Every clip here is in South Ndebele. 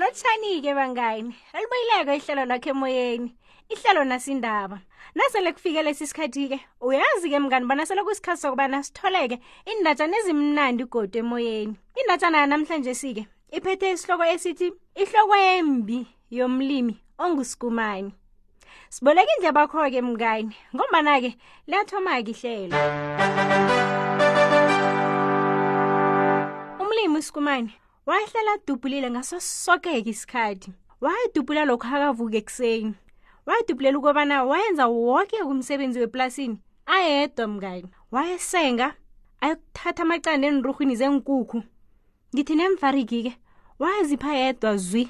lotshani-ke bangani elibuyileko ihlelo lakho emoyeni ihlelo nasindaba nasele kufike lesi sikhathi-ke uyazi-ke mngani bona sele kusikhathi sokubana sitholeke iindatshana ezimnandi godu emoyeni indatshana yanamhlanje sike iphethe isihloko esithi ihloko embi yomlimi ongusikumani siboleka indle bakho-ke mngani ngombana-ke liyathoma-ke ihlelo umlimi usikumani wayehlala adubhulile ngaso soke-ke isikhathi wayedubhula lokho akavuka ekuseni wayedubhulela ukubana wayenza woke kumsebenzi weplasini ayedwa mngani wayesenga ayokuthatha amacanda enirurhwini zenkukhu ngithi nemfarigi-ke wazipha yedwa zwi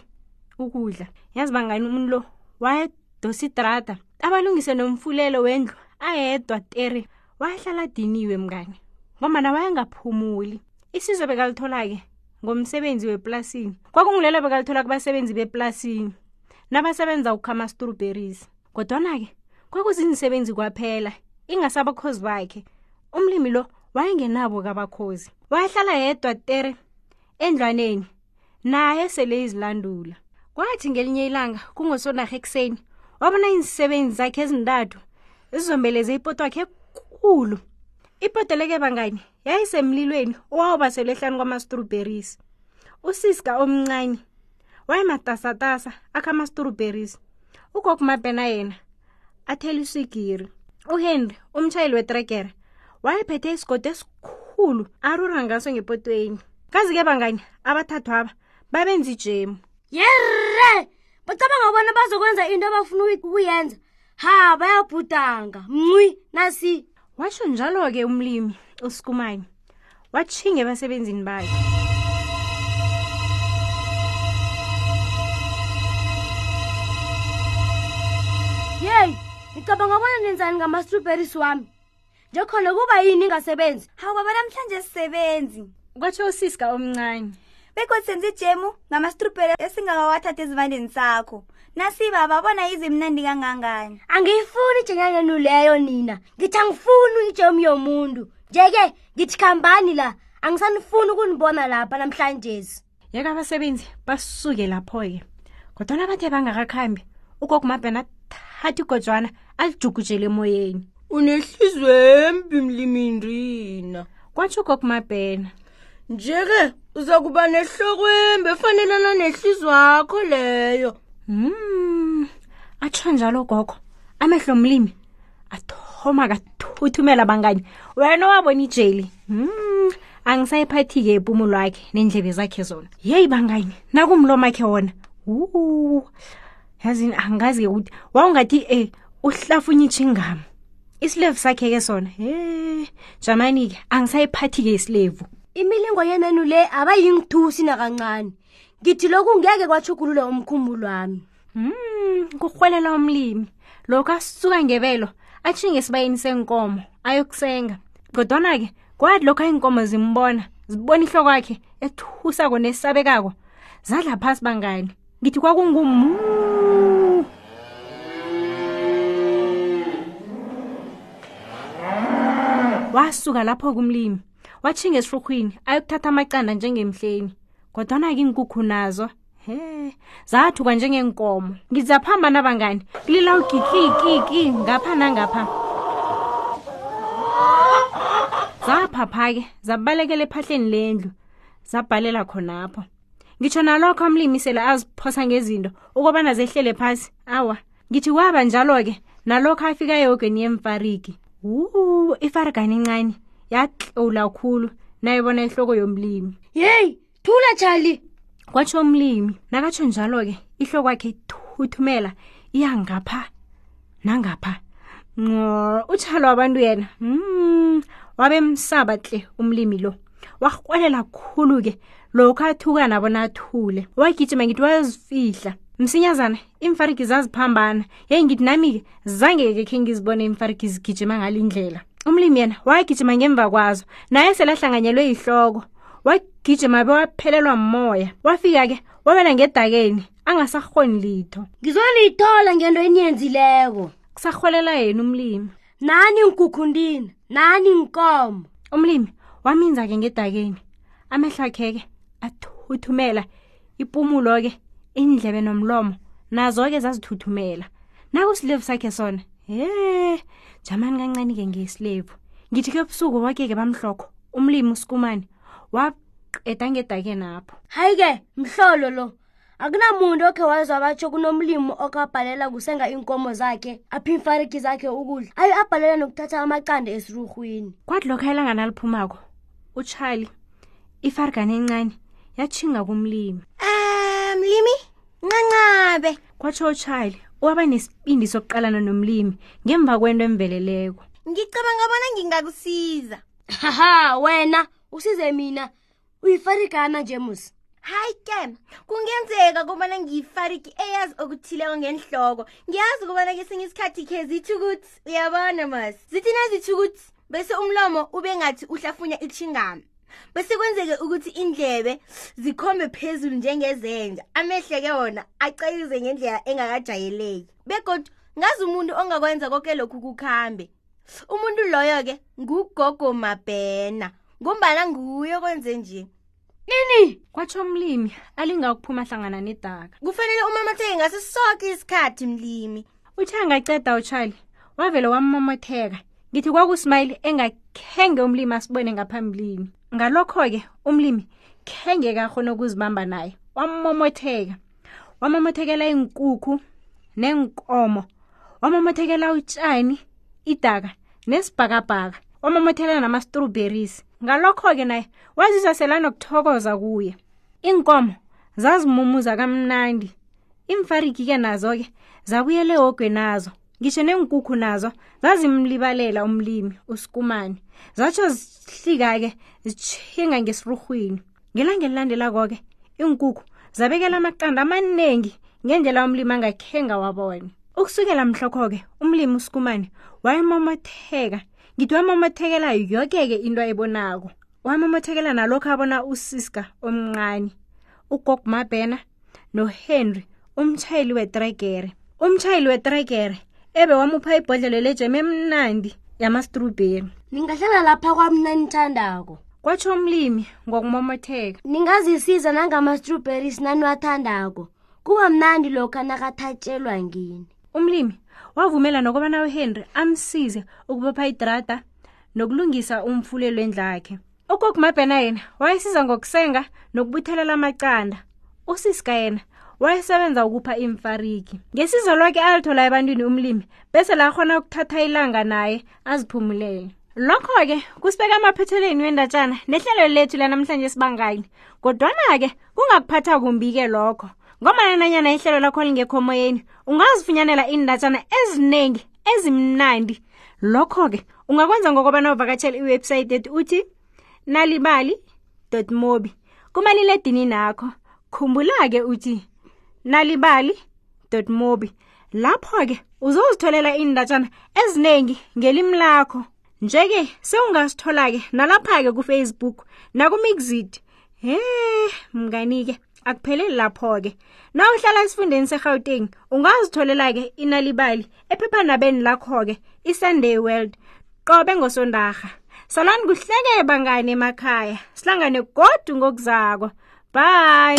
ukudla yazi bangani umuntu lo wayedosa idrada abalungise nomfulelo wendlu ayedwa tere wahlala adiniwe mngane ngombana wayengaphumuli isizwe bekalithola-ke ngomsebenzi weplasini kwakungulelo bekalithola kubasebenzi beplasini nabasebenza ukukhama-strawberries kodwana-ke kwakuziinsebenzi kwaphela ingasabakhozi bakhe umlimi lo wayengenabo kabakhozi wayehlala yedwa tere endlwaneni naye sele izilandula kwathi ngelinye ilanga kungosonarha ekuseni wabona iinsebenzi zakhe ezintathu zizombeleze ipoto wakhe ekulu ipoto leke bangani yayisemlilweni owawubaselwe ehlani kwama-strawberries usiska omncane wayematasatasa akha ama-strawberries ugogumabhena yena athela iswigiri uhenry umtshayeli wetrekere wayephethe isigodo esikhulu arura ngaso ngepotweni kazi-ke bangani abathathwaba babenza ijemu yerre bacabanga bona bazokwenza into abafuna ukuyenza ha bayabhudanga mncwi nasi washo njalo-ke umlimi usikumani wathinga ebasebenzini bayo yeyi ngicabanga bona nenzani ngama-strawberries wami nje khona kuba yini ingasebenzi hawu baba namhlanje sisebenzi kwatsho usiska omncane begodwa senza ijemu ngamastrubhele esingakawathathi ezivandeni sakho nasibaba bona yize mnandi kangangani angiyifuni ijenyanyenu leyo nina ngithi angifuni ijemu yomuntu nje-ke ngithi khambani la angisanifuni ukunibona lapha namhlanjesi yeka abasebenzi basuke lapho-ke kodwana bathe bangakakhambi ugogo mabhena thatha igojwana alijugujele emoyeni unehlizwembi mlimindrina kwatsho ugogo mabhena nje-ke uza kuba nehlokwembi efanelana nehlizwe wakho leyo mm atsho njalo gogo amehlo mlimi athoma kathuthumela bangani wena owabona ijeli mm angisayiphathi-ke ipumo lwakhe nendlebe zakhe zona yeyi bangani nakumlomakhe wona wu yazini angazi-ke ukuthi wawungathi um eh, uhlafunye itshingama isilevu sakhe-ke sona he jamani-ke angisayiphathi-ke isilevu imilingo yenenu le abayingithusi nakancane ngithi lokhu ngeke kwachugulula umkhumbulo wami mm, kurhwelela umlimi lokho asuka ngebelo athinge esibayeni senkomo ayokusenga kodwana-ke kwathi lokho iinkomo zimbona zibona ihlokwakhe ethusako nesabekako zadla phasi bangani ngithi kwakungumu wasuka lapho kumlimi wathinga esirhurhwini ayokuthatha amacanda njengemhleni kodwana-ke iinkukhu nazo he zathuka njengeenkomo ngizaphamba nabangani kulila ugikikiki ngapha nangapha zaphapha-ke zabalekela ephahleni lendlu zabhalela khonapho ngitsho nalokho amlimi sele aziphosa ngezinto ukobana zehlele phasi awa ngithi kwaba njalo-ke nalokho afika yogeni yemfarigi wu ifarigani incane yatlowula khulu nayibona ihloko yomlimi yeyi thula charlie kwatsho umlimi nakatsho njalo-ke ihlokwakhe ithuthumela iyangapha nangapha nqo utshalo wabantu yena mm, wabemsaba tle umlimi lo warhwelela khulu-ke lokhu athukana bona athule wagijima ngithi wayozifihla msinyazana iimfarigi zaziphambana yeyi ngithi nami-ke zangeke khe ngizibone iimfarigi zigijima ngale indlela umlimi yena wagijima ngemva kwazo naye selahlanganyelwe yihloko wagijima bewaphelelwa mmoya wafika-ke wabela ngedakeni angasarhoni litho ngizolithola ngento eniyenzileko kusarholela yena umlimi nani ngigukhundini nani nkomo umlimi waminza-ke ngedakeni amehlakheke athuthumela ipumulo-ke indlebe nomlomo nazo-ke zazithuthumela nakusilevu sakhe sona he jamani kancane-ke ngesilevu ngithi ke busuku wake-ke bamhlokho umlimi usikumane waqeda ngedakenapho hayi-ke mhlolo lo akunamuntu okhe wazwa batsho kunomlimi okhe abhalela kusenga iinkomo zakhe aphimfarigi zakhe ukudla ayo abhalela nokuthatha amaqanda esirurhwini kwathi lokho elangana liphumako uchali ifargane encane yathinga kumlimi um mlimi ncancabe kwatsho uchali waba nesibindi sokuqalana nomlimi ngemva kwento emveleleko ngicabanga bona ngingakusiza haha wena usize mina uyifarigana nje musi hayi ke kungenzeka kubana ngiyifariki eyazi okuthileko ngenhloko ngiyazi ukubana kesinye isikhathi khe zithi ukuthi uyabona mas zithi nazithi ukuthi bese umlomo ube ngathi uhlafunya itshingama bese kwenzeke ukuthi indlebe zikhombe phezulu njengezenja amehleke wona acayize ngendlela engakajayeleki begodu ngazi umuntu ongakwenza konke lokhu kukhambe umuntu loyo-ke ngugogo mabhena ngombana nguye okwenze nje nini kwatsho umlimi alinga ukuphuma hlangana nedaka kufanele umamatheke ngaso soke isikhathi mlimi uthe angaceda utshali wavele wamamatheka ngithi kwakusimayile engakhenge umlimi asibone ngaphambilini ngalokho-ke umlimi khenge kakhona ukuzibamba naye wamomotheka wamomothekela iinkukhu neenkomo wamomothekela utshani idaka nesibhakabhaka wamomothekela nama-strawberries ngalokho-ke naye wazizwa selanokuthokoza kuye iinkomo zazimumuza kamnandi iimfariki-ke nazo-ke zabuyele ogwe nazo ngisho neenkukhu nazo zazimlibalela umlimi usikumane zatsho zihlika-ke zitshinga ngesirurhwini ngelanga elilandelako-ke iinkukhu zabekela amaqanda amaningi ngendlela umlimi angakhenga wabone ukusukela mhlokho-ke umlimi usikumane wayemomotheka ngithi wamomothekelayo yoke-ke into ayibonako wamomothekela nalokho abona usiska omncane ugog mabhena nohenry umtshayeli wetregere umtshayeli wetregere ebe wamupha ibhodlelo lejema emnandi yamastrubheri ningahlala lapha kwamna nithandako kwatsho umlimi ngokumomotheka ningazisiza nangamastrubheri sinaniwathandako kuba mnandi lokhu nakathatshelwa ngini umlimi wavumela nokobana uhenry amsize ukubopha idrada nokulungisa umfulelo endlakhe okokmabhena yena wayesiza ngokusenga nokubuthelela amacanda usiska yena wayesebenza ukupha iimfariki ngesizo lwakhe alithola ebantwini umlimi bese lakhona ukuthatha ilanga naye aziphumulele lokho-ke kusibeka amaphethelweni wendatshana nehlelo lethu lanamhlanje sibangayini kodwana-ke kungakuphatha kumbi-ke lokho ngombana nanyana ihlelo lakho lingekho moyeni ungazifunyanela iindatshana eziningi ezimnandi lokho-ke ungakwenza ngokobana uvakatshela iwebhsayithi ethi uthi nalibali mobi kumaliledini nakho khumbula-ke uthi nalibali mobi lapho-ke uzozitholela iindatshana eziningi ngelimi lakho nje-ke sewungasithola-ke nalapha-ke kufacebook nakumixit he mnganike akupheleli lapho-ke na uhlala esifundeni segauteng ungazitholela-ke inalibali ephephanabeni lakho-ke isunday world qobe ngosondarha salani kuhleke bangane emakhaya sihlangane godu ngokuzako bye